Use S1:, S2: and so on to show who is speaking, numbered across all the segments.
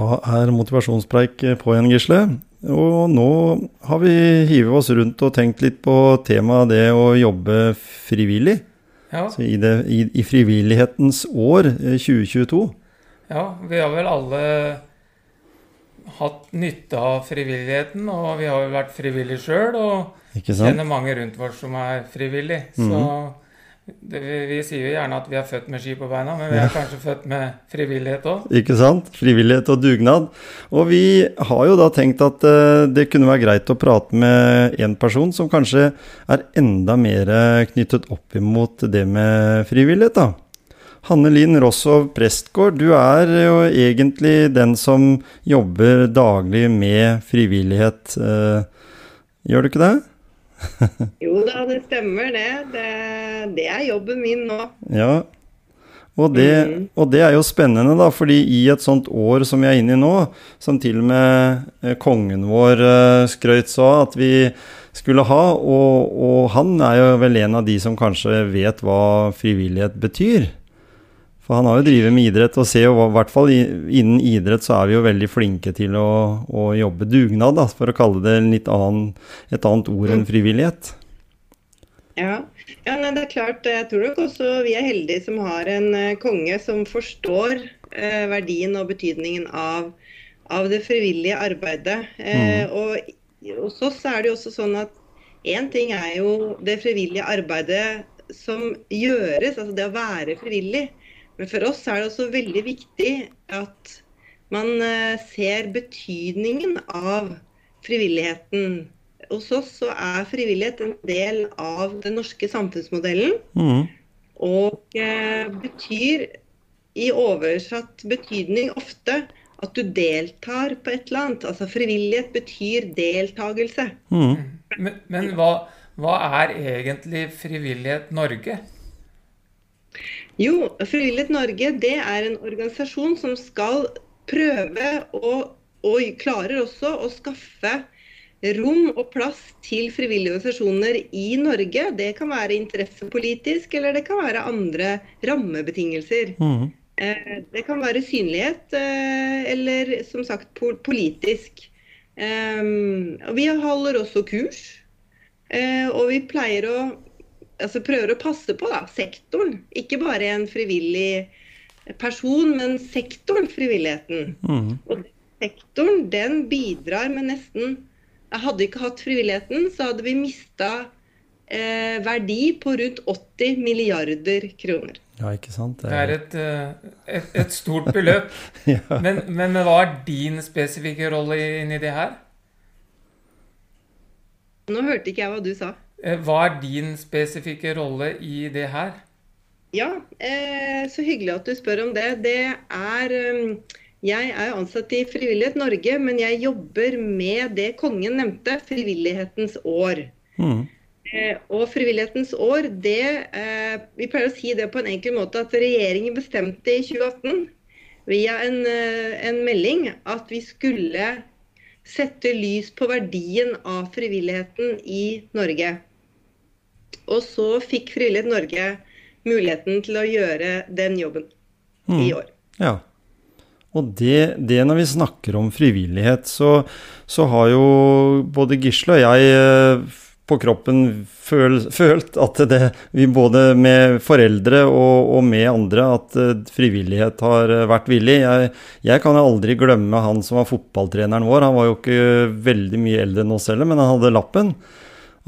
S1: Da er motivasjonspreik på igjen, Gisle. Og nå har vi hivet oss rundt og tenkt litt på temaet det å jobbe frivillig.
S2: Ja,
S1: Så i, det, i, I frivillighetens år, eh, 2022.
S2: ja, vi har vel alle hatt nytte av frivilligheten, og vi har jo vært frivillige sjøl, og kjenner mange rundt oss som er frivillige. Så det, vi, vi sier jo gjerne at vi er født med ski på beina, men vi er kanskje født med frivillighet òg.
S1: Ikke sant? Frivillighet og dugnad. Og vi har jo da tenkt at eh, det kunne være greit å prate med en person som kanskje er enda mer knyttet opp imot det med frivillighet, da. Hanne Linn Rossov Prestgård, du er jo egentlig den som jobber daglig med frivillighet. eh, Gjør du ikke det?
S3: Jo da, det stemmer det. det. Det er jobben min nå.
S1: Ja. Og det, og det er jo spennende, da, fordi i et sånt år som vi er inne i nå, som til og med eh, kongen vår eh, skrøt så at vi skulle ha, og, og han er jo vel en av de som kanskje vet hva frivillighet betyr. For han har jo drevet med idrett, og ser jo i hvert fall innen idrett så er vi jo veldig flinke til å, å jobbe dugnad, da, for å kalle det annen, et annet ord enn frivillighet.
S3: Ja, ja nei, det er klart. Jeg tror nok også vi er heldige som har en eh, konge som forstår eh, verdien og betydningen av, av det frivillige arbeidet. Eh, og hos oss er det jo også sånn at én ting er jo det frivillige arbeidet som gjøres, altså det å være frivillig. Men for oss er det også veldig viktig at man eh, ser betydningen av frivilligheten. Hos oss så er frivillighet en del av den norske samfunnsmodellen.
S1: Mm.
S3: Og eh, betyr i oversatt betydning ofte at du deltar på et eller annet. Altså frivillighet betyr deltakelse.
S1: Mm.
S2: Men, men hva, hva er egentlig Frivillighet Norge?
S3: Jo, Frivillighet Norge det er en organisasjon som skal prøve og, og klarer også å skaffe rom og plass til frivillige organisasjoner i Norge. Det kan være interessepolitisk, eller det kan være andre rammebetingelser.
S1: Mhm.
S3: Eh, Det kan være synlighet, eh, eller som sagt politisk. Um, Vi holder også kurs, eh, og vi pleier å altså prøver å passe på da, sektoren. Ikke bare en frivillig person, men sektoren frivilligheten.
S1: Mm.
S3: Og sektoren den bidrar med nesten jeg Hadde ikke hatt frivilligheten, så hadde vi mista eh, verdi på rundt 80 milliarder kroner.
S1: Ja, ikke sant?
S2: Det er et, eh, et, et stort beløp.
S1: ja.
S2: Men, men hva er din spesifikke rolle inni det her?
S3: Nå hørte ikke jeg hva du sa.
S2: Eh, Hva er din spesifikke rolle i det her?
S3: Ja, eh, så hyggelig at du spør om det. Det er eh, Jeg er jo ansatt i Frivillighet Norge, men jeg jobber med det kongen nevnte, Frivillighetens år.
S1: Mhm.
S3: Eh, og Frivillighetens år, det eh, Vi pleier å si det på en enkel måte at regjeringen bestemte i 2018 via en, en melding at vi skulle sette lys på verdien av frivilligheten i Norge. Og så fikk Frivillighet Norge muligheten til å gjøre den jobben i år.
S1: Ja. Og det, det når vi snakker om frivillighet, så, så har jo både Gisle og jeg eh, på kroppen føl, følt at det, vi både med foreldre og, og med andre, at eh, frivillighet har eh, vært villig. Jeg, jeg kan aldri glemme han som var fotballtreneren vår. Han var jo ikke veldig mye eldre enn oss heller, men han hadde lappen.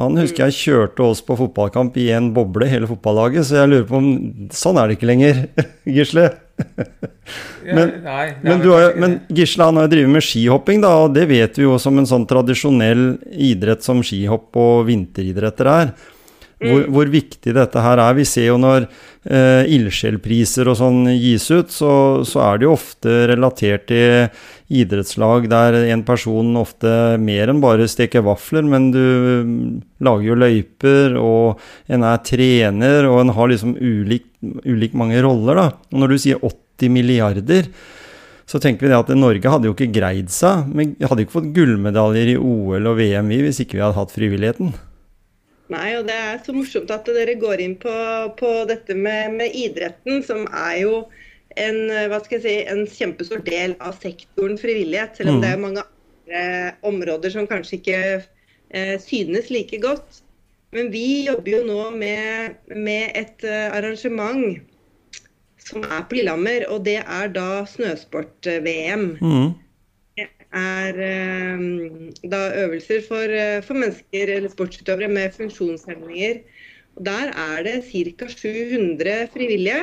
S1: Han husker jeg kjørte oss på fotballkamp i en boble, hele fotballaget, så jeg lurer på om Sånn er det ikke lenger, Gisle. Men-
S2: nei,
S1: Men, du har, men. Gisle han har jo drevet med skihopping, da, og det vet vi jo som en sånn tradisjonell idrett som skihopp og vinteridretter er. Hvor, hvor, viktig dette her er. Vi ser jo når eh, ildsjelpriser og sånn gis ut, så, så, er det jo ofte relatert til idrettslag der en person ofte mer enn bare steker vafler, men du lager jo løyper, og en er trener, og en har liksom ulik, ulik mange roller, da. Og når du sier 80 milliarder, så tenker vi det at Norge hadde jo ikke greid seg. Men hadde ikke fått gullmedaljer i OL og VM hvis ikke vi hadde hatt frivilligheten.
S3: Nei, og det er så morsomt at dere går inn på, på dette med, med, idretten, som er jo en, hva skal jeg si, en kjempestor del av sektoren frivillighet. Selv om mm. det er mange andre områder som kanskje ikke eh, synes like godt. Men vi jobber jo nå med, med et uh, arrangement som er på Lillehammer, og det er da snøsport-VM. Mm er eh, da øvelser for, eh, for, mennesker eller sportsutøvere med funksjonshemninger. Og der er det ca. 700 frivillige.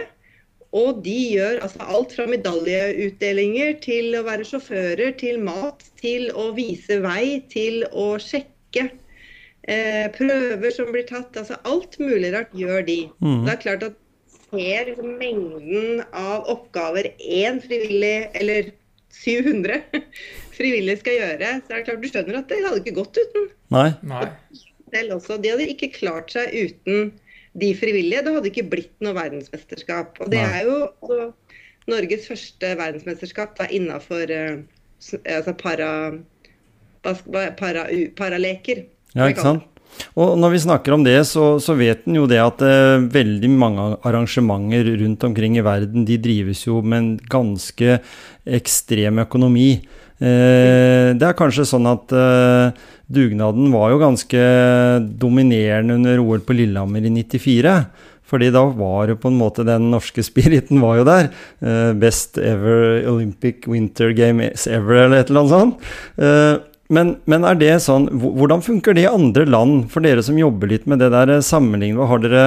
S3: Og de gjør altså alt fra medaljeutdelinger til å være sjåfører, til mat, til å vise vei, til å sjekke eh, prøver som blir tatt. Altså alt mulig rart gjør de. Mm. Det er klart at ser liksom mengden av oppgaver én frivillig, eller 700 frivillige skal gjøre, så er det klart du skjønner at det hadde ikke gått uten.
S1: Nei.
S2: Nei.
S3: Også, de hadde ikke klart seg uten de frivillige. Det hadde ikke blitt noe verdensmesterskap. Og det Nei. er jo altså, Norges første verdensmesterskap da, innafor uh, altså para, para, paraleker.
S1: Ja, ikke sant. Og når vi snakker om det, så, så vet en jo det at eh, veldig mange arrangementer rundt omkring i verden, de drives jo med en ganske ekstrem økonomi. Eh, det er kanskje sånn at eh, dugnaden var jo ganske dominerende under OL på Lillehammer i 94. Fordi da var det på en måte den norske spiriten var jo der. Eh, best ever Olympic Winter Games ever, eller et eller annet sånt. Men, men, er det sånn Hvordan funker det i andre land, for dere som jobber litt med det der eh, sammenlignet? Har dere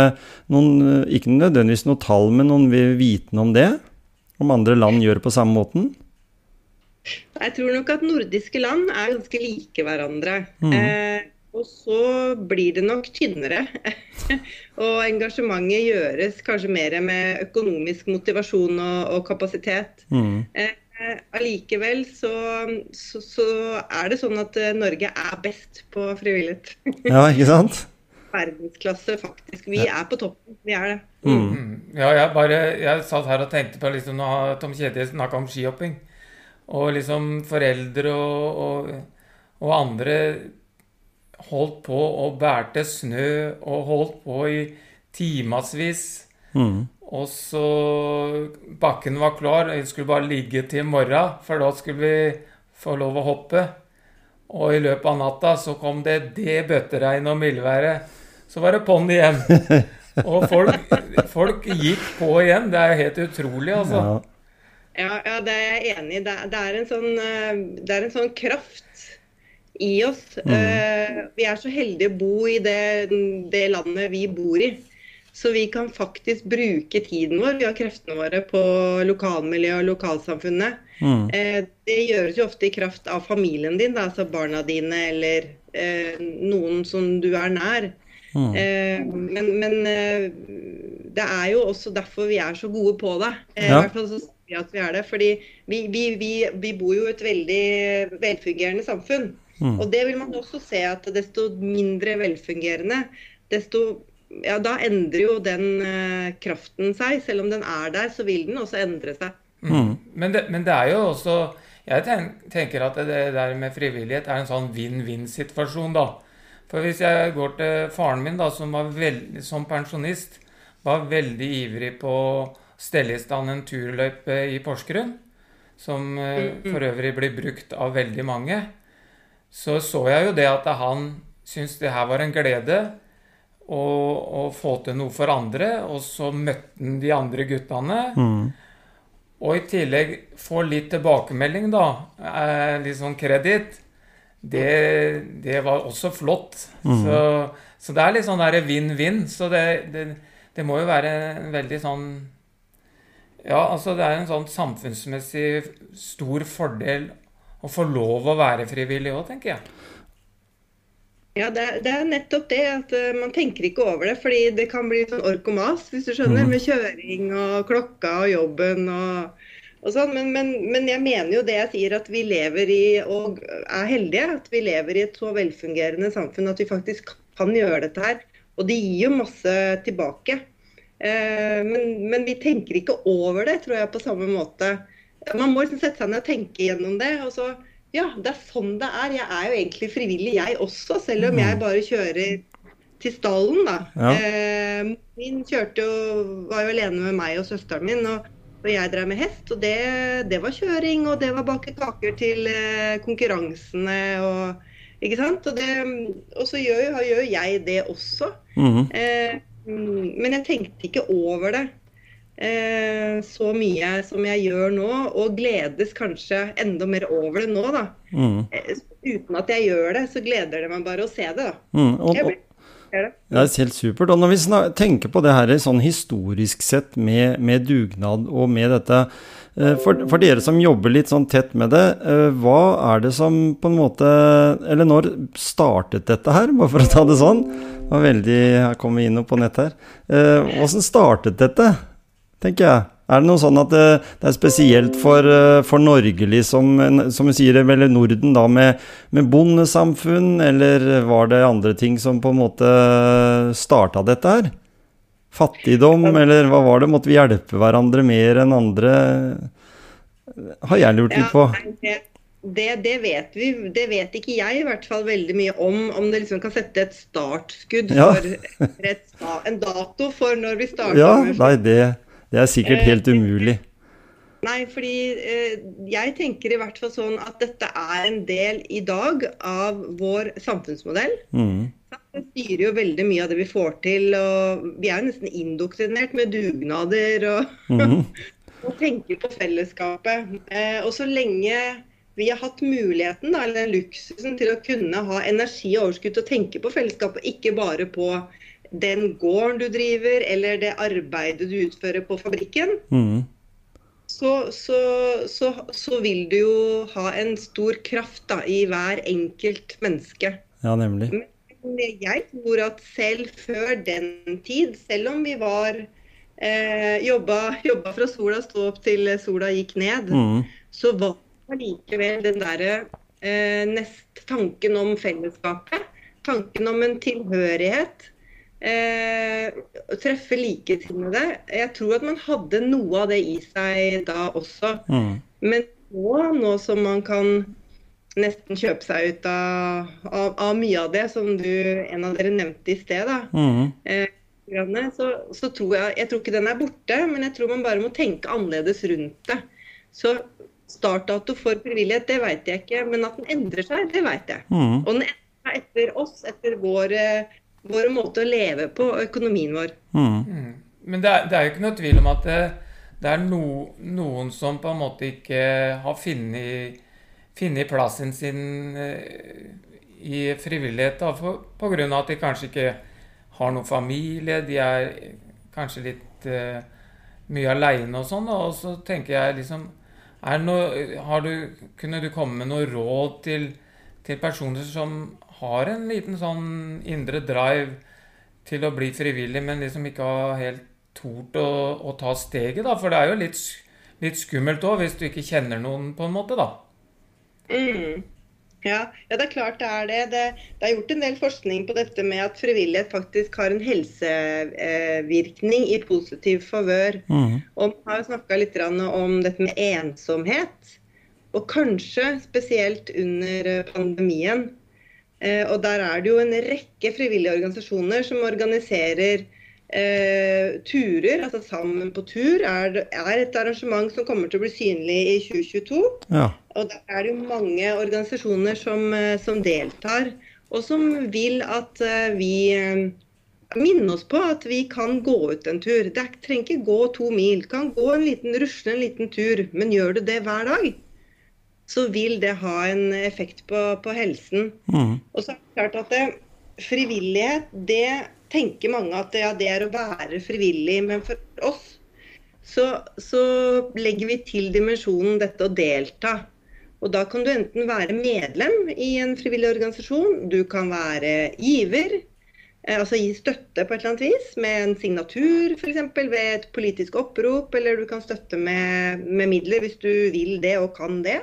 S1: noen, eh, ikke nødvendigvis noe tall, men noen viten om det? Om andre land gjør det på samme måten?
S3: Jeg tror nok at nordiske land er ganske like hverandre. Mm. Eh, og så blir det nok tynnere. og engasjementet gjøres kanskje mer med økonomisk motivasjon og, og kapasitet. Mm. Eh, allikevel så, så, så, er det sånn at eh, Norge er best på frivillighet.
S1: ja, ikke sant?
S3: Verdensklasse, faktisk. Vi ja. er på toppen. Vi er det.
S2: Mm. Mm. Ja, jeg bare jeg satt her og tenkte på liksom, Nå har Tom Kjetil snakka om skihopping. Og liksom foreldre og, og, og, andre holdt på og bærte snø og holdt på i timevis. Mm. Og så Bakken var klar, vi skulle bare ligge til i morgen, for da skulle vi få lov å hoppe. Og i løpet av natta så kom det det bøtteregnet og mildværet. Så var det ponni igjen. Og folk, folk, gikk på igjen. Det er helt utrolig, altså. Ja.
S3: Ja, ja, det er jeg enig i. Det, det, er en sånn, eh, det er en sånn kraft i oss. Mm. Uh, vi er så heldige å bo i det, det, landet vi bor i. Så vi kan faktisk bruke tiden vår, vi har kreftene våre, på lokalmiljøet og lokalsamfunnet. Mm. Eh, det gjøres jo ofte i kraft av familien din, da, altså barna dine eller eh, noen som du er nær. Mm. men, men det er jo også derfor vi er så gode på det. Ja. I hvert fall så sier vi at vi er det. Fordi vi, vi, vi, vi bor jo i et veldig velfungerende samfunn. Mm. Og det vil man også se at desto mindre velfungerende, desto ja, da endrer jo den uh, kraften seg. Selv om den er der, så vil den også endre seg.
S2: Mm. mm. Men, det, men, det, er jo også Jeg tenker at det der med frivillighet er en sånn vinn-vinn-situasjon, da. For hvis jeg går til faren min, da, som var veldig, som pensjonist, var veldig ivrig på å stelle i stand en turløype i Porsgrunn, som eh, mm, mm. for øvrig blir brukt av veldig mange, så så jeg jo det at han syntes det her var en glede å, og, få til noe for andre, og så møtte han de andre guttene. Mm. Og i tillegg få litt tilbakemelding, da, eh, litt sånn kreditt, det, det, var også flott. Mm. Så, så, det er litt sånn vinn-vinn. Så det, det, det må jo være en veldig sånn ja, altså det er en sånn samfunnsmessig stor fordel å få lov å være frivillig òg, tenker jeg.
S3: Ja, det er, det er, nettopp det. at uh, Man tenker ikke over det. fordi det kan bli sånn ork og mas, hvis du skjønner. Mm. Med kjøring og klokka og jobben og, og sånn. Men, men, men, jeg mener jo det jeg sier, at vi lever i, og er heldige, at vi lever i et så velfungerende samfunn at vi faktisk kan gjøre dette her. Og det gir jo masse tilbake. Uh, men, men, vi tenker ikke over det, tror jeg, på samme måte. Man må liksom sette seg ned og tenke gjennom det. og så ja, det er sånn det er. Jeg er jo egentlig frivillig, jeg også, selv om jeg mm. bare kjører til stallen, da. Ja. Eh, min kjørte jo, var jo alene med meg og søsteren min, og, og jeg drev med hest. Og det, det, var kjøring, og det var bake kaker til eh, konkurransene og Ikke sant. Og, det, og så gjør, gjør, jeg det også. Mm -hmm. eh, men jeg tenkte ikke over det. Eh, så mye som jeg gjør nå, og gledes kanskje enda mer over det nå, da. Mm. Eh, uten at jeg gjør det, så gleder det meg bare å se det, da. Mm. Og, og,
S1: det. det er helt supert. Og når vi tenker på det her sånn historisk sett med, med dugnad og med dette eh, for, for, dere som jobber litt sånn tett med det, hva er det som på en måte Eller når startet dette her, bare for å ta det sånn? Det var veldig Her kom vi inn på nett her. Åssen startet dette? Tenker jeg. Er det noe sånn at det, det er spesielt for, eh, for, Norge, liksom, som vi sier, eller Norden, da, med, med, bondesamfunn, eller var det andre ting som på en måte starta dette her? Fattigdom, eller hva var det? Måtte vi hjelpe hverandre mer enn andre? Har jeg lurt litt på.
S3: Det, det, vet vi. Det vet ikke jeg i hvert fall veldig mye om. Om det liksom kan sette et startskudd ja. for et, en dato for når vi starter.
S1: Ja, nei, det det er sikkert eh, helt umulig.
S3: Nei, fordi eh, jeg tenker i hvert fall sånn at dette er en del i dag av vår samfunnsmodell. Mm. Det styrer jo veldig mye av det vi får til. og Vi er jo nesten indoktrinert med dugnader og, mm. og tenker på fellesskapet. Eh, og så lenge vi har hatt muligheten, eller luksusen, til å kunne ha energi og overskudd til å tenke på fellesskapet, ikke bare på den gården du driver, eller det arbeidet du utfører på fabrikken, mm. så, så, så, så, vil du jo ha en stor kraft da, i hver enkelt menneske.
S1: Ja, nemlig.
S3: Men jeg tror at selv før den tid, selv om vi var eh, jobba, jobba, fra sola sto opp til sola gikk ned, mm. så var likevel den derre eh, nest tanken om fellesskapet. Tanken om en tilhørighet eh, treffe likesinnede. Jeg tror at man hadde noe av det i seg da også. Mm. Men nå, nå som man kan nesten kjøpe seg ut av, av, av, mye av det, som du, en av dere nevnte i sted, da, mm. eh, så, så, tror jeg Jeg tror ikke den er borte, men jeg tror man bare må tenke annerledes rundt det. Så startdato for frivillighet, det vet jeg ikke. Men at den endrer seg, det vet jeg. Mm. Og den endrer seg etter oss, etter vår eh, vår måte å leve på, økonomien vår. Mm.
S2: Mm. Men det er, det er, jo ikke noe tvil om at det, det er no, noen som på en måte ikke har funnet, plassen sin uh, i frivillighet da, for, på grunn av at de kanskje ikke har noen familie, de er kanskje litt uh, mye aleine og sånn. Og så tenker jeg liksom noe, du, Kunne du komme med noe råd til, til personer som har en liten sånn indre drive til å bli frivillig, men liksom ikke har helt tort å, å ta steget, da. For det er jo litt, litt skummelt òg, hvis du ikke kjenner noen, på en måte, da.
S3: Mm. Ja, ja, det er klart det er det. det. det. er gjort en del forskning på dette med at frivillighet faktisk har en helsevirkning i positiv favør. Mm. Og man har snakka litt om dette med ensomhet. Og kanskje spesielt under pandemien Eh, og der er det jo en rekke frivillige organisasjoner som organiserer eh, turer. Altså Sammen på tur er, er, et arrangement som kommer til å bli synlig i 2022. Ja. Og der er det jo mange organisasjoner som, eh, som deltar, og som vil at eh, vi minne oss på at vi kan gå ut en tur. Det trenger ikke gå to mil. Kan gå en liten rusle en liten tur, men gjør du det hver dag, så vil det ha en effekt på, på helsen. Mm. Og så er det klart at det, frivillighet, det tenker mange at ja, det er å være frivillig. Men for oss så, så legger vi til dimensjonen dette å delta. Og da kan du enten være medlem i en frivillig organisasjon, du kan være giver, eh, altså gi støtte på et eller annet vis, med en signatur f.eks. ved et politisk opprop, eller du kan støtte med, med midler hvis du vil det og kan det.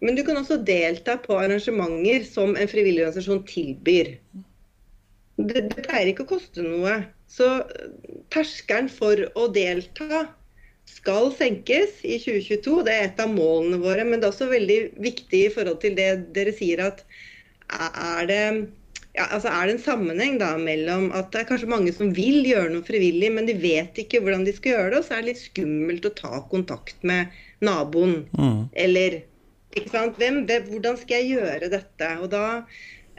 S3: Men du kan også delta på arrangementer som en frivillig organisasjon tilbyr. Det, det pleier ikke å koste noe. Så terskelen for å delta skal senkes i 2022. Det er et av målene våre. Men det er også veldig viktig i forhold til det dere sier at er det, ja, altså er det en sammenheng da mellom at det er kanskje mange som vil gjøre noe frivillig, men de vet ikke hvordan de skal gjøre det, og så er det litt skummelt å ta kontakt med naboen. Mm. Eller ikke sant? Hvem, hvordan skal jeg gjøre dette? Og da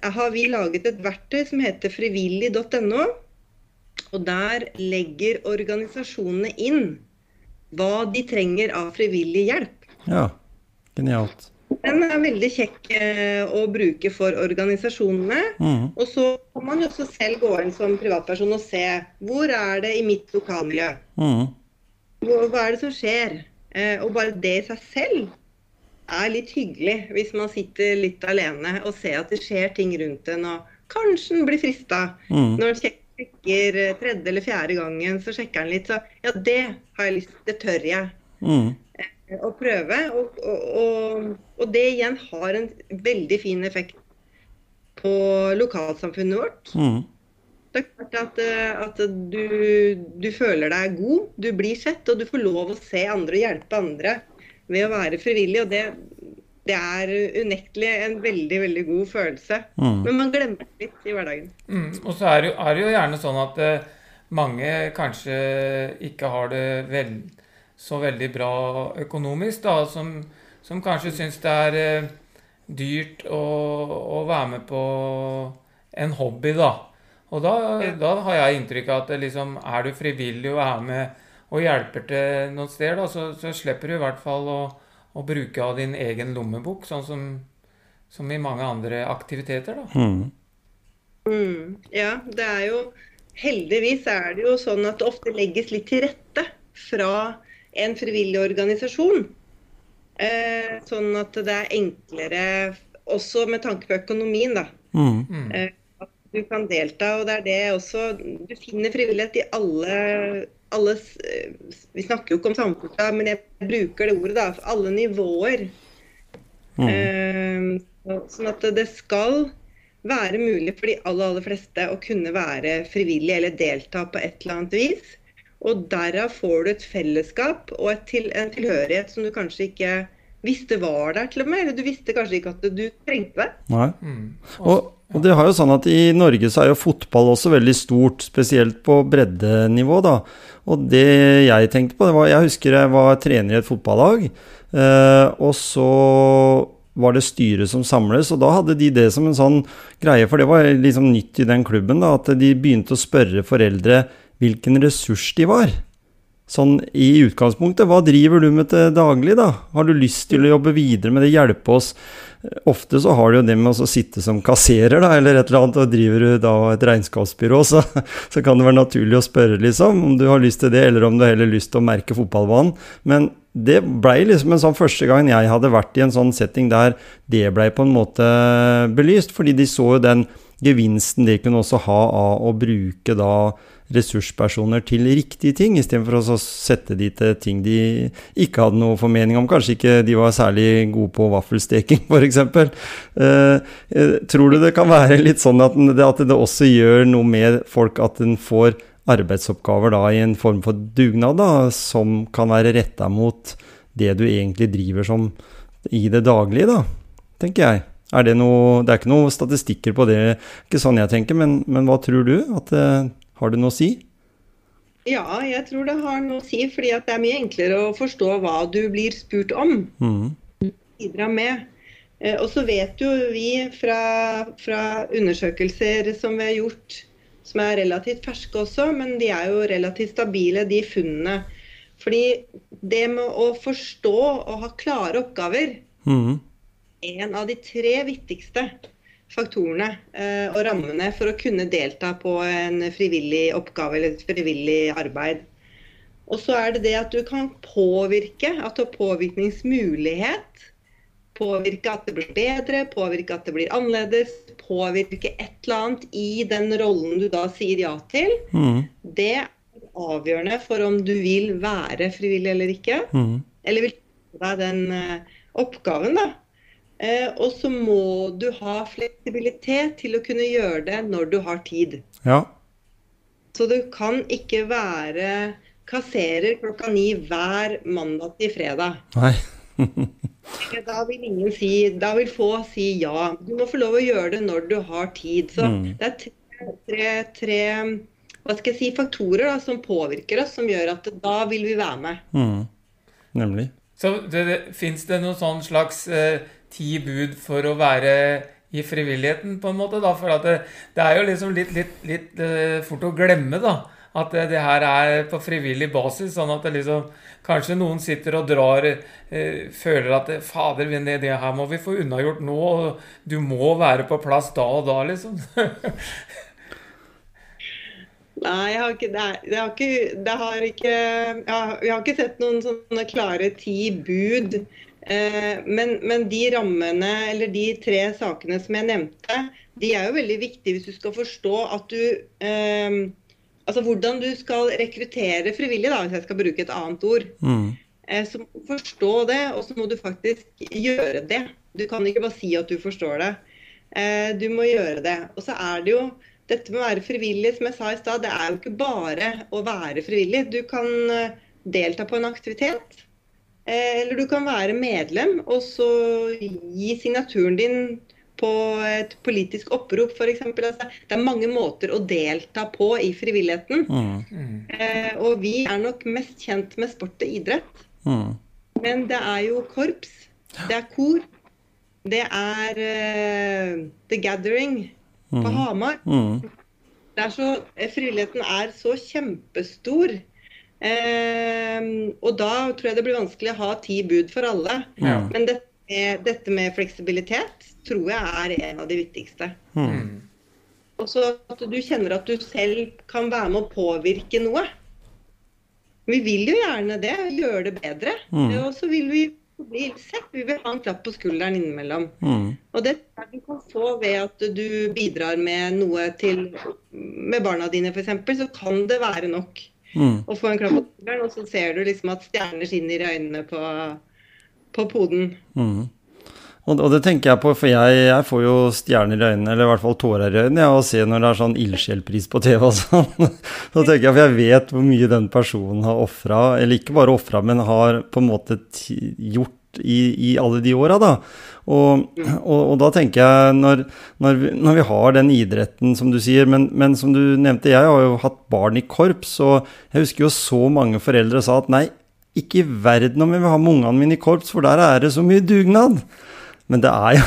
S3: har vi laget et verktøy som heter frivillig.no. Og der legger organisasjonene inn hva de trenger av frivillig hjelp.
S1: Ja, genialt.
S3: Den er veldig kjekk eh, å bruke for organisasjonene. Mm. Og så kan man jo også selv gå inn som privatperson og se hvor er det i mitt lokalmiljø. Mm. Hva, hva, er det som skjer? Eh, og bare det i seg selv er litt hyggelig hvis man sitter litt alene og ser at det skjer ting rundt en, og kanskje en blir frista mm. når en sjekker eh, tredje eller fjerde gangen, så sjekker en litt. Så ja, det har jeg lyst Det tør jeg mm. Eh, å prøve. Og, og, og, og, det igjen har en veldig fin effekt på lokalsamfunnet vårt. Mm. Det er klart at, eh, at du, du, føler deg god, du blir sett, og du får lov å se andre og hjelpe andre ved å være frivillig. og det det er unektelig en veldig veldig god følelse. Mm. Men man glemmer det litt i hverdagen.
S2: Mm. Og så er det, er det, jo gjerne sånn at eh, mange kanskje ikke har det vel, så veldig bra økonomisk, da, som, som kanskje syns det er eh, dyrt å, å, være med på en hobby, da. Og da, ja. da har jeg inntrykk av at liksom, er du frivillig og er med og hjelper til noen steder, da, så, så slipper du i hvert fall å å bruke av din egen lommebok, sånn som, som i mange andre aktiviteter. da. Mm.
S3: Mm, ja, det er jo Heldigvis er det jo sånn at det ofte legges litt til rette fra en frivillig organisasjon. Eh, sånn at det er enklere, også med tanke på økonomien, da. Mm. Eh, at du kan delta. Og det er det også Du finner frivillighet i alle alle eh, Vi snakker jo ikke om samfunnsfag, men jeg bruker det ordet, da. For alle nivåer. Mm. Uh, sånn at det skal være mulig for de aller, aller fleste å kunne være frivillig eller delta på et eller annet vis. Og derav får du et fellesskap og et til, en tilhørighet som du kanskje ikke visste var der, til og med. Eller du visste kanskje ikke at du trengte det.
S1: Nei. Mm. Og og det har jo sånn at I Norge så er jo fotball også veldig stort, spesielt på breddenivå. da. Og det jeg tenkte på det var, Jeg husker jeg var trener i et fotballag. Eh, og så var det styret som samles, og da hadde de det som en sånn greie. For det var liksom nytt i den klubben, da, at de begynte å spørre foreldre hvilken ressurs de var. Sånn i utgangspunktet, hva driver du med til daglig, da? Har du lyst til å jobbe videre med det, hjelpe oss? Ofte så har du jo det med å sitte som kasserer, da, eller et eller annet, og driver du da et regnskapsbyrå, så, så, kan det være naturlig å spørre, liksom, om du har lyst til det, eller om du har heller lyst til å merke fotballbanen. Men det blei liksom en sånn første gang jeg hadde vært i en sånn setting der det blei på en måte belyst, fordi de så jo den gevinsten de kunne også ha av å bruke da ressurspersoner til riktige ting, istedenfor å sette de til ting de ikke hadde noe formening om. Kanskje ikke de var særlig gode på vaffelsteking, f.eks. Eh, eh, tror du det kan være litt sånn at det, at det også gjør noe med folk at en får arbeidsoppgaver da i en form for dugnad, da, som kan være retta mot det du egentlig driver som i det daglige, da, tenker jeg. Er det, noe, det er ikke noen statistikker på det, ikke sånn jeg tenker, men, men hva tror du? At eh, har det noe å si?
S3: Ja, jeg tror det har noe å si. fordi det er mye enklere å forstå hva du blir spurt om. Mm. Bidra med. Eh, og så vet jo vi fra, fra, undersøkelser som vi har gjort, som er relativt ferske også, men de er jo relativt stabile, de funnene. Fordi det med å forstå og ha klare oppgaver, mm. en av de tre viktigste faktorene eh, og rammene for å kunne delta på en frivillig oppgave eller et frivillig arbeid. Og så er det det at du kan påvirke, at du har påvirkningsmulighet Påvirke at det blir bedre, påvirke at det blir annerledes. Påvirke et eller annet i den rollen du da sier ja til.
S1: Mm.
S3: Det er avgjørende for om du vil være frivillig eller ikke.
S1: Mm.
S3: Eller vil ta deg den eh, oppgaven, da. Eh, og så må du ha fleksibilitet til å kunne gjøre det når du har tid.
S1: Ja.
S3: Så du kan ikke være kasserer klokka ni hver mandag til fredag.
S1: Nei.
S3: Da vil ingen si Da vil få si ja. Du må få lov å gjøre det når du har tid. Så
S1: Mm.
S3: det er tre, tre, tre hva skal jeg si, faktorer da, som påvirker oss, som gjør at da vil vi være med.
S1: Mm. Nemlig.
S2: Så det, det, fins det noen sånn slags eh, ti bud for å være i frivilligheten, på en måte? da? For det, det er jo liksom litt, litt, litt uh, fort å glemme, da. At det, det her er på frivillig basis. Sånn at det liksom Kanskje noen sitter og drar uh, Føler at Fader, det, det her må vi få unnagjort nå. og Du må være på plass da og da, liksom.
S3: Nei, jeg har ikke, det, har ikke, det har ikke ja, Vi har ikke sett noen sånne klare ti bud. Eh, men, men de rammene, eller de tre sakene som jeg nevnte, de er jo veldig viktige hvis du skal forstå at du eh, Altså hvordan du skal rekruttere frivillige, da, hvis jeg skal bruke et annet ord.
S1: Mm.
S3: Eh, så må du forstå det, og så må du faktisk gjøre det. Du kan ikke bare si at du forstår det. Eh, du må gjøre det. Og så er det jo dette med å være frivillig, som jeg sa i stad, det er jo ikke bare å være frivillig. Du kan eh, delta på en aktivitet. Eh, eller du kan være medlem og så gi signaturen din på et politisk opprop, f.eks. Altså, det er mange måter å delta på i frivilligheten.
S1: Mm.
S3: Eh, og vi er nok mest kjent med sport og idrett.
S1: Mm.
S3: Men det er jo korps, det er kor, det er eh, The Gathering på Hamar.
S1: Mm.
S3: Det er så, eh, frivilligheten er så kjempestor. Eh, og da tror jeg det blir vanskelig å ha ti bud for alle.
S2: Ja.
S3: Men dette med, dette med fleksibilitet tror jeg er en av de viktigste.
S1: Mm.
S3: Også at du kjenner at du selv kan være med å påvirke noe. Vi vil jo gjerne det, gjøre det bedre.
S1: Mm.
S3: Og så vil vi bli sett. Vi vil ha en klapp på skulderen innimellom.
S1: Mm.
S3: Og det du kan få ved at du bidrar med noe til med barna dine, f.eks., så kan det være nok
S1: Mm.
S3: å få en klapp på skulderen, og så ser du liksom at stjerner skinner i øynene på, på poden.
S1: Mm. Og, og det tenker jeg på, for jeg, jeg får jo stjerner i øynene, eller i hvert fall tårer i øynene, av å se når det er sånn ildsjelpris på TV og sånn. Så tenker jeg, for jeg vet hvor mye den personen har ofra, eller ikke bare ofra, men har på en måte gjort i, i alle de åra, da. Og, og, og da tenker jeg, når, når, vi, når vi har den idretten, som du sier, men, men som du nevnte, jeg har jo hatt barn i korps, og jeg husker jo så mange foreldre sa at nei, ikke i verden om jeg vil ha med ungene mine i korps, for der er det så mye dugnad. Men det er jo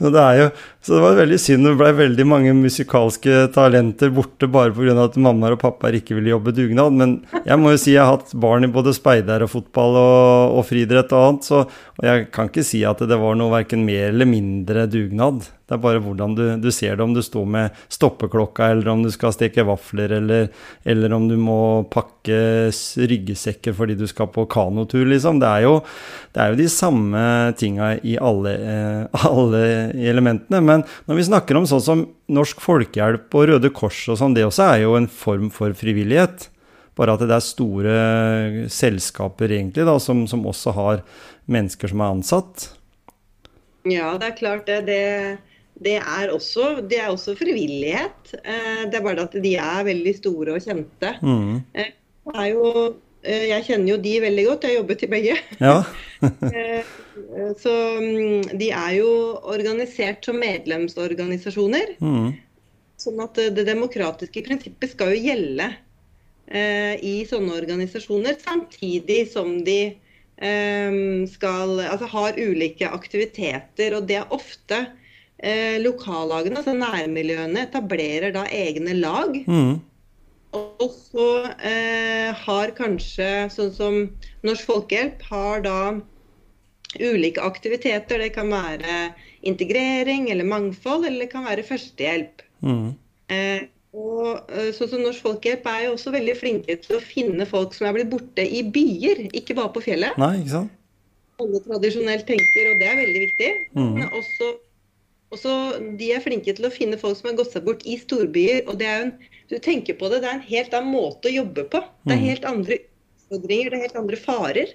S1: det er jo Så det var veldig synd det ble veldig mange musikalske talenter borte bare pga. at mammaer og pappaer ikke ville jobbe dugnad. Men jeg må jo si jeg har hatt barn i både speider og fotball og, og friidrett og annet, så og jeg kan ikke si at det var noe verken mer eller mindre dugnad. Det er bare hvordan du, du ser det, om du står med stoppeklokka, eller om du skal steke vafler, eller, eller om du må pakke ryggesekker fordi du skal på kanotur, liksom. Det er jo, det er jo de samme tinga i alle, eh, alle elementene. Men når vi snakker om sånn som Norsk Folkehjelp og Røde Kors og sånn, det også er jo en form for frivillighet. Bare at det er store selskaper egentlig da, som, som også har mennesker som er ansatt.
S3: Ja, det er klart det. Det, det, er, også, det er også frivillighet. Eh, Det er bare at de er veldig store og kjente.
S1: Mm.
S3: Det er jo, eh, jeg kjenner jo de veldig godt, jeg har jobbet i begge.
S1: Ja.
S3: Eh, Så mm, de er jo organisert som medlemsorganisasjoner.
S1: Mm.
S3: Sånn at det demokratiske prinsippet skal jo gjelde eh, i sånne organisasjoner, samtidig som de eh, skal, altså har ulike aktiviteter. Og det er ofte eh, lokallagene, altså nærmiljøene, etablerer da egne lag.
S1: Mm.
S3: Og så eh, har kanskje, sånn som Norsk Folkehjelp, har da ulike aktiviteter. Det kan være integrering eller mangfold, eller det kan være førstehjelp.
S1: Mm.
S3: Eh, og eh, sånn som Norsk Folkehjelp er jo også veldig flinke til å finne folk som er blitt borte i byer, ikke bare på fjellet.
S1: Nei, ikke sant?
S3: alle tradisjonelt tenker, og det er veldig viktig.
S1: Mm.
S3: Men også, også de er flinke til å finne folk som har gått seg bort i storbyer. og det er jo en, Du tenker på det, det er en helt annen måte å jobbe på. Det er
S1: Mhm.
S3: helt andre utfordringer, det er helt andre farer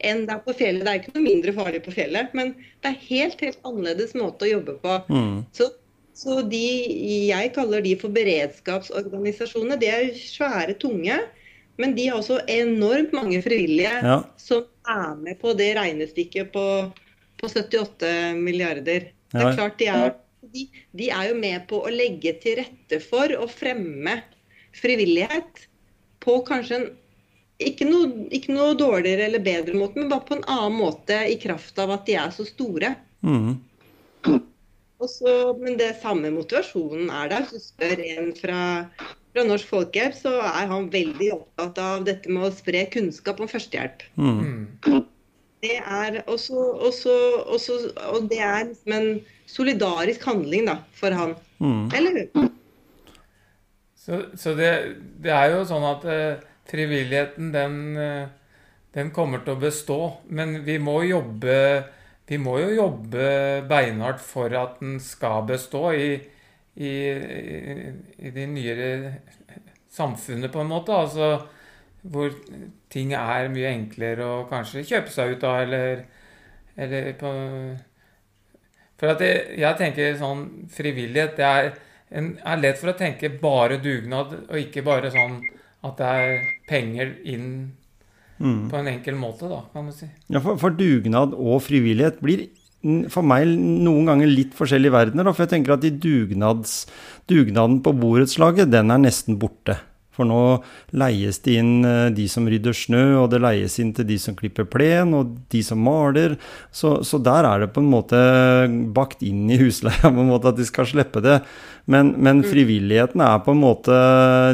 S3: enn det er på fjellet. Det er ikke noe mindre farlig på fjellet, men det er helt, helt annerledes måte å jobbe på.
S1: Mm.
S3: Så, så de jeg kaller de for beredskapsorganisasjoner, de er svære, tunge. Men de har også enormt mange frivillige
S1: Ja.
S3: som er med på det regnestykket på, på 78 milliarder. Det er klart de er, de, de er jo med på å legge til rette for å fremme frivillighet på kanskje en ikke noe, ikke noe dårligere eller bedre måte, men bare på en annen måte i kraft av at de er så store.
S1: Mm.
S3: Og så, men det samme motivasjonen er der. Hvis du spør en fra, fra Norsk Folkehjelp, så er han veldig opptatt av dette med å spre kunnskap om førstehjelp.
S1: Mm.
S2: Mm.
S3: Det er også, også, også, og det er liksom en solidarisk handling da, for han.
S1: Mm.
S3: Eller hun.
S2: Så, så det, det er jo sånn at eh, frivilligheten, den, eh, den kommer til å bestå. Men vi må jobbe vi må jo jobbe beinhardt for at den skal bestå i, i, i de nyere samfunnet, på en måte. Altså hvor ting er mye enklere å kanskje kjøpe seg ut av, eller, eller på For at jeg, tenker sånn frivillighet, det er en er lett for å tenke bare dugnad, og ikke bare sånn at det er penger inn
S1: Mm.
S2: på en enkel måte, da, kan du si.
S1: Ja, for, for dugnad og frivillighet blir for meg noen ganger litt forskjellige verdener. Da, for jeg tenker at i dugnads, dugnaden på borettslaget, den er nesten borte. For nå leies det inn eh, de som rydder snø, og det leies inn til de som klipper plen, og de som maler. Så, så der er det på en måte bakt inn i husleia på en måte at de skal slippe det. Men, men frivilligheten er på en måte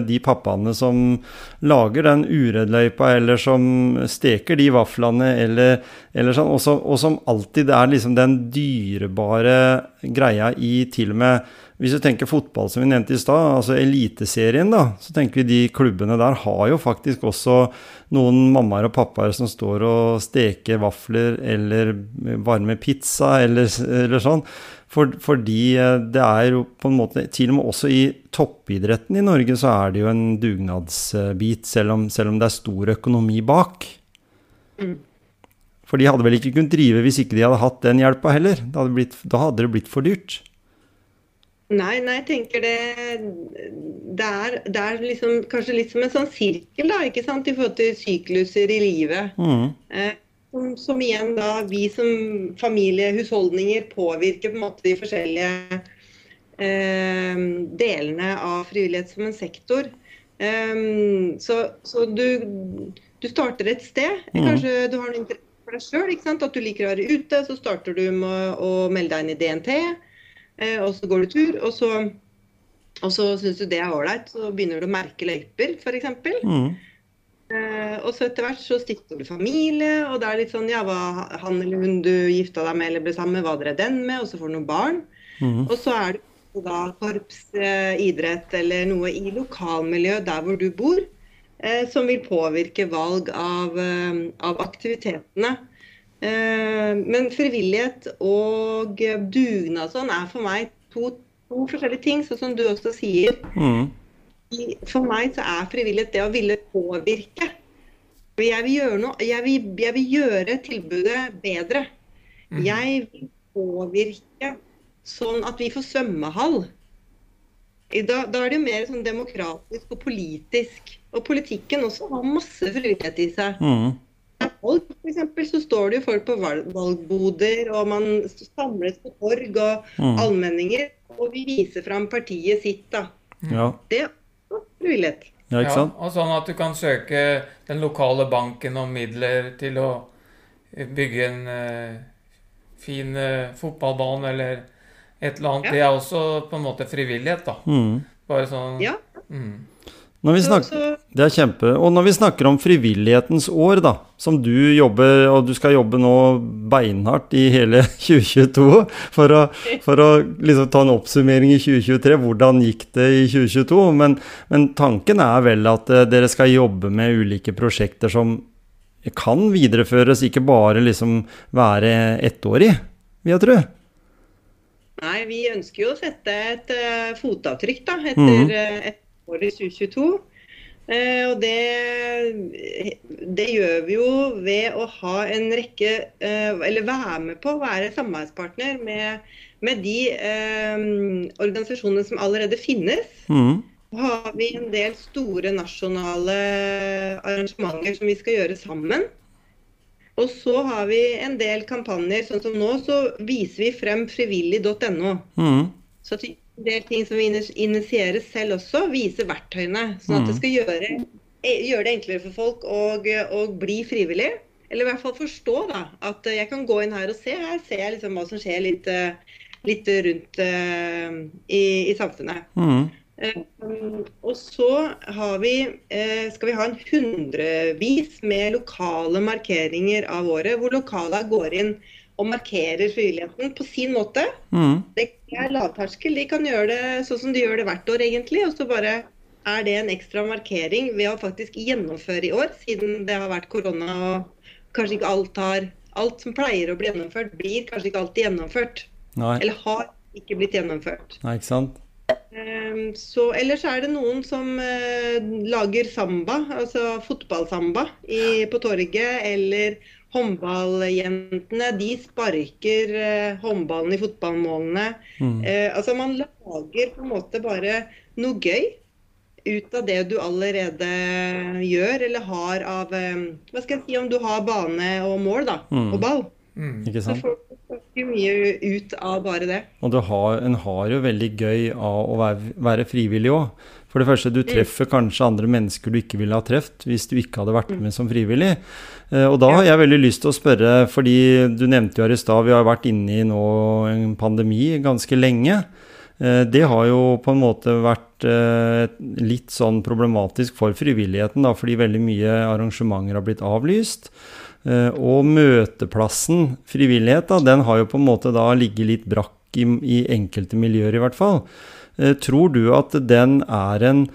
S1: de pappaene som lager den uredløypa, eller som steker de vaflene, eller, eller sånn. Og, så, og som alltid er liksom den dyrebare greia i til og med hvis du tenker fotball, som vi nevnte i stad, altså Eliteserien, da, så tenker vi de klubbene der har jo faktisk også noen mammaer og pappaer som står og steker vafler eller varmer pizza eller, eller sånn. For, fordi det er jo på en måte Til og med også i toppidretten i Norge så er det jo en dugnadsbit, selv om, selv om det er stor økonomi bak.
S3: Mm.
S1: For de hadde vel ikke kunnet drive hvis ikke de hadde hatt den hjelpa heller. Hadde, blitt, da hadde det blitt for dyrt.
S3: Nei, nei, jeg tenker det Det er, det er liksom, kanskje litt som en sånn sirkel, da, ikke sant, i forhold til sykluser i livet.
S1: Mm.
S3: Eh, som, som igjen da vi som familiehusholdninger påvirker på en måte de forskjellige eh, delene av frivillighet som en sektor. Eh, så så du, du starter et sted.
S1: Mm.
S3: Kanskje du har noe interesse for deg sjøl, at du liker å være ute. Så starter du med å melde deg inn i DNT. Eh, og så går du tur, og så, og så syns du det er ålreit. Så begynner du å merke løyper, f.eks.
S1: Mm.
S3: Eh, og så etter hvert så stifter du familie, og det er litt sånn ja, hva han eller hun du gifta deg med eller ble sammen med, hva dere er den med, og så får du noen barn.
S1: Mm.
S3: Og så er det da korps, eh, idrett eller noe i lokalmiljøet der hvor du bor, som vil påvirke valg av, av aktivitetene. Eh, men frivillighet og dugnad sånn er for meg to, to forskjellige ting, sånn som du også sier.
S1: Mm.
S3: For meg så er frivillighet det å ville påvirke. Jeg vil gjøre, noe, jeg vil, jeg vil gjøre tilbudet bedre.
S2: Mm.
S3: Jeg vil påvirke sånn at vi får svømmehall. Da, da er det jo mer sånn demokratisk og politisk. Og politikken også har masse frivillighet i seg.
S1: Mm.
S3: For eksempel, så står det jo folk på valgboder, og man samles på torg og
S1: Mm.
S3: allmenninger. Og vi viser fram partiet sitt, da.
S1: Ja.
S3: Det er frivillighet.
S1: ja, ikke sant?
S2: Ja, og sånn at du kan søke den lokale banken om midler til å bygge en uh, fin uh, fotballbane eller et eller annet.
S3: Ja.
S2: Det er også på en måte frivillighet, da.
S1: Mm.
S2: Bare sånn
S3: Ja.
S2: mm.
S1: Når vi snakker, det er kjempe. Og når vi snakker om frivillighetens år, da, som du jobber, og du skal jobbe nå beinhardt i hele 2022 for å, for å liksom ta en oppsummering i 2023, hvordan gikk det i 2022? Men, men tanken er vel at eh, dere skal jobbe med ulike prosjekter som kan videreføres, ikke bare liksom være ettårig, vil jeg tro.
S3: Nei, vi ønsker jo å sette et uh, fotavtrykk da, etter mm. uh, et år i 2022. Uh, og det, det, gjør vi jo ved å ha en rekke Eller være med på å være samarbeidspartner med, med de organisasjonene som allerede finnes. Mm. Har vi en del store nasjonale arrangementer som vi skal gjøre sammen. Og så har vi en del kampanjer, sånn som nå, så viser vi frem frivillig.no. Mm. Så en del ting som vi initierer selv også, viser verktøyene. Sånn at det mm. skal gjøre, e, gjøre det enklere for folk å, å, bli frivillig. Eller i hvert fall forstå da, at jeg kan gå inn her og se. Her ser jeg liksom hva som skjer litt, litt rundt uh, i, i, samfunnet. Mm. Um, og så vi, uh, skal vi ha en hundrevis med lokale markeringer av året, hvor lokala går inn og markerer frivilligheten på sin måte. Mm. Det er lavterskel. De kan gjøre det sånn som de gjør det hvert år, egentlig. Og så bare er det en ekstra markering ved å faktisk gjennomføre i år, siden det har vært korona og kanskje ikke alt har Alt som pleier å bli gjennomført, blir kanskje ikke alltid gjennomført. Nei. Eller har ikke blitt gjennomført.
S1: Nei, ikke sant?
S3: Ehm, så, ellers er det noen som uh, lager samba, altså fotballsamba i, på torget. Eller håndballjentene, de sparker uh, håndballen i fotballmålene. Mm. Uh, altså man lager på en måte bare noe gøy ut av det du allerede gjør, eller har av Hva skal jeg si om du har bane og mål, da, mm. og ball. Mm. Ikke sant? Så får du mye ut av bare det.
S1: Og har, en har jo veldig gøy av å være, være frivillig òg. For det første, du mm. treffer kanskje andre mennesker du ikke ville ha truffet hvis du ikke hadde vært mm. med som frivillig. Eh, og da har jeg veldig lyst til å spørre, fordi du nevnte jo her i stad, vi har vært inne i nå en pandemi ganske lenge. Eh, det har jo på en måte vært eh, litt sånn problematisk for frivilligheten, da, fordi veldig mye arrangementer har blitt avlyst. Og møteplassen frivillighet, da, den har jo på en måte da ligget litt brakk i, i enkelte miljøer, i hvert fall. Eh, tror du at den er en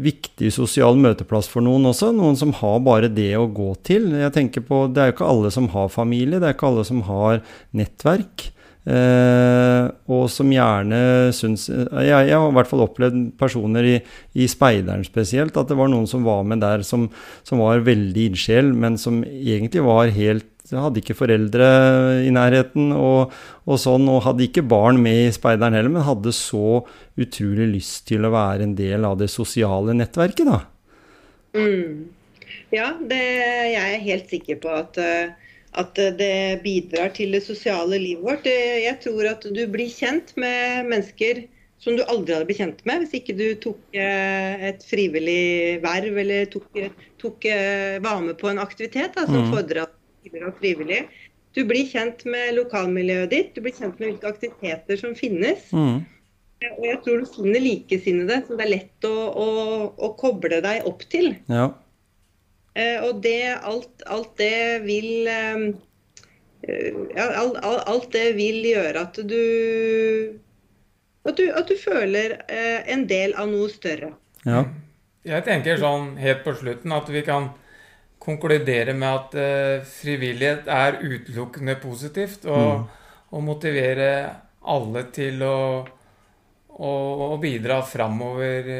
S1: viktig sosial møteplass for noen også? Noen som har bare det å gå til? Jeg tenker på, Det er jo ikke alle som har familie, det er ikke alle som har nettverk. Eh, og som gjerne syns jeg, jeg, har i hvert fall opplevd personer i, i, Speideren spesielt, at det var noen som var med der som, som var veldig ildsjel, men som egentlig var helt hadde ikke foreldre i nærheten og, og, sånn, og hadde ikke barn med i speideren heller, men hadde så utrolig lyst til å være en del av det sosiale nettverket, da.
S3: Mm. Ja, det, jeg er helt sikker på at uh, at det bidrar til det sosiale livet vårt. Jeg tror at du blir kjent med mennesker som du aldri hadde blitt kjent med hvis ikke du tok eh, et frivillig verv eller tok, tok, eh, var med på en aktivitet da, som mm. fordra frivillig. Du blir kjent med lokalmiljøet ditt, du blir kjent med hvilke aktiviteter som finnes. Mm. Og jeg tror du finner likesinnede som det er lett å, å, å koble deg opp til. Ja. Eh, og det, alt, alt det vil eh, ja, alt, alt, det vil gjøre at du at du, at du føler eh, en del av noe større. Ja.
S2: Jeg tenker sånn helt på slutten at vi kan konkludere med at uh, frivillighet er utelukkende positivt. Og, mm. og motivere alle til å, å, å bidra framover.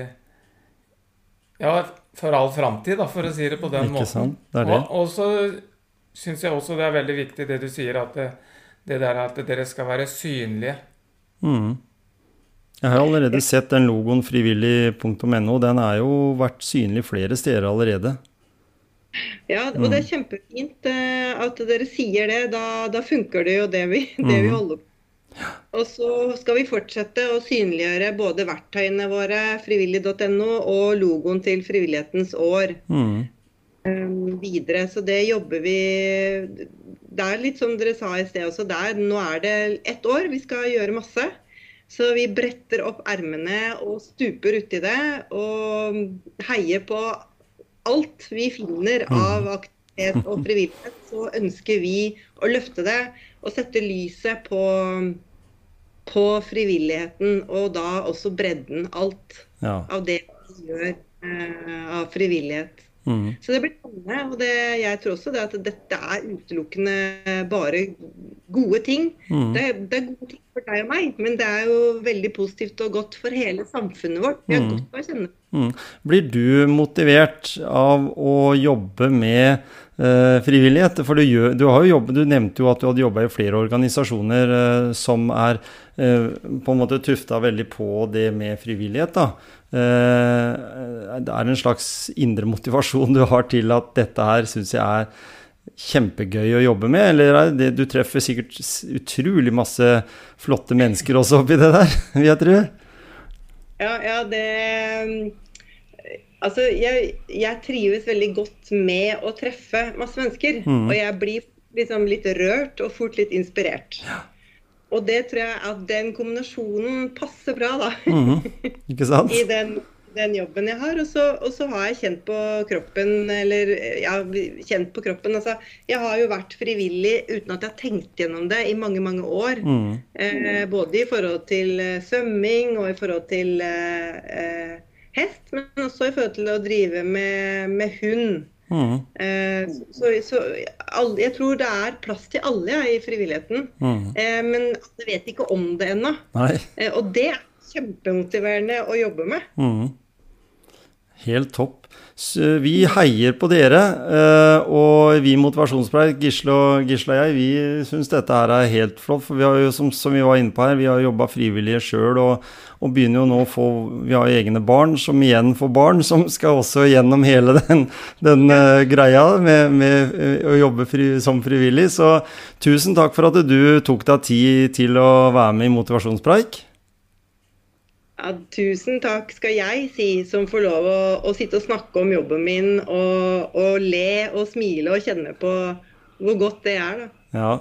S2: Ja, for all framtid, for å si det på den Ikke måten. Sant? Det er det. Og, og så syns jeg også det er veldig viktig det du sier, at det, det der at dere skal være synlige. Mm.
S1: Jeg har allerede sett den logoen frivillig.no. Den er jo vært synlig flere steder allerede.
S3: Ja, og det er mm. kjempefint eh, at dere sier det. Da, da funker det jo det vi, det vi mm. holder på og så skal vi fortsette å synliggjøre både verktøyene våre, frivillig.no, og logoen til Frivillighetens år mm. um, videre. Så det jobber vi Det er litt som dere sa i sted også, der, nå er det ett år. Vi skal gjøre masse. Så vi bretter opp ermene og stuper uti det. Og heier på alt vi finner mm. av aktivitet og frivillighet. Så ønsker vi å løfte det og sette lyset på, på frivilligheten, og da også bredden. Alt ja. av det vi gjør eh, av frivillighet. Mm. Så det blir spennende. Og det, jeg tror også det at dette er utelukkende bare gode ting. Mm. Det, det, er gode ting for deg og meg, men det er jo veldig positivt og godt for hele samfunnet vårt. Vi har mm. godt av å kjenne
S1: mm. Blir du motivert av å jobbe med frivillighet? For du, gjør, du, jobbet, du nevnte jo at du hadde jobba i flere organisasjoner eh, som er eh, på en måte tufta veldig på det med frivillighet. da. Eh, det er en slags indre motivasjon du har til at dette her syns jeg er kjempegøy å jobbe med, eller det, du treffer sikkert utrolig masse flotte mennesker også oppi det der, vil jeg tro?
S3: Ja, ja, det Altså, jeg, jeg, trives veldig godt med å treffe masse mennesker. Mm. Og jeg blir liksom litt rørt og fort litt inspirert. Ja. Og det tror jeg at den kombinasjonen passer bra, da.
S1: Mm. Ikke sant?
S3: I den den jobben jeg har. Og så, og så, har jeg kjent på kroppen, eller ja, kjent på kroppen. Altså, jeg har jo vært frivillig uten at jeg har tenkt gjennom det i mange, mange år. Mm. Eh, både i forhold til uh, svømming og i forhold til uh, hest, men også i forhold til å drive med, med hund. Mm. Eh, så, så all, jeg tror det er plass til alle ja, i frivilligheten. Mm. Eh, men jeg vet ikke om det ennå. Eh, og det er kjempemotiverende å jobbe med.
S1: Mm. Helt topp. Så vi heier på dere. Eh, og vi motivasjonspreik, Gisle og, Gisle og jeg, vi syns dette her er helt flott. For vi har jo, som, som vi var inne på her, vi har jobba frivillige sjøl og, og, begynner jo nå å få Vi har egne barn som igjen får barn, som skal også gjennom hele den, den uh, greia med, med å jobbe fri, som frivillig. Så tusen takk for at du tok deg tid til å være med i Motivasjonspreik.
S3: Ja, tusen takk skal jeg si, som får lov å, å sitte og snakke om jobben min og, og, le og smile og kjenne på hvor godt det er, da.
S1: Ja.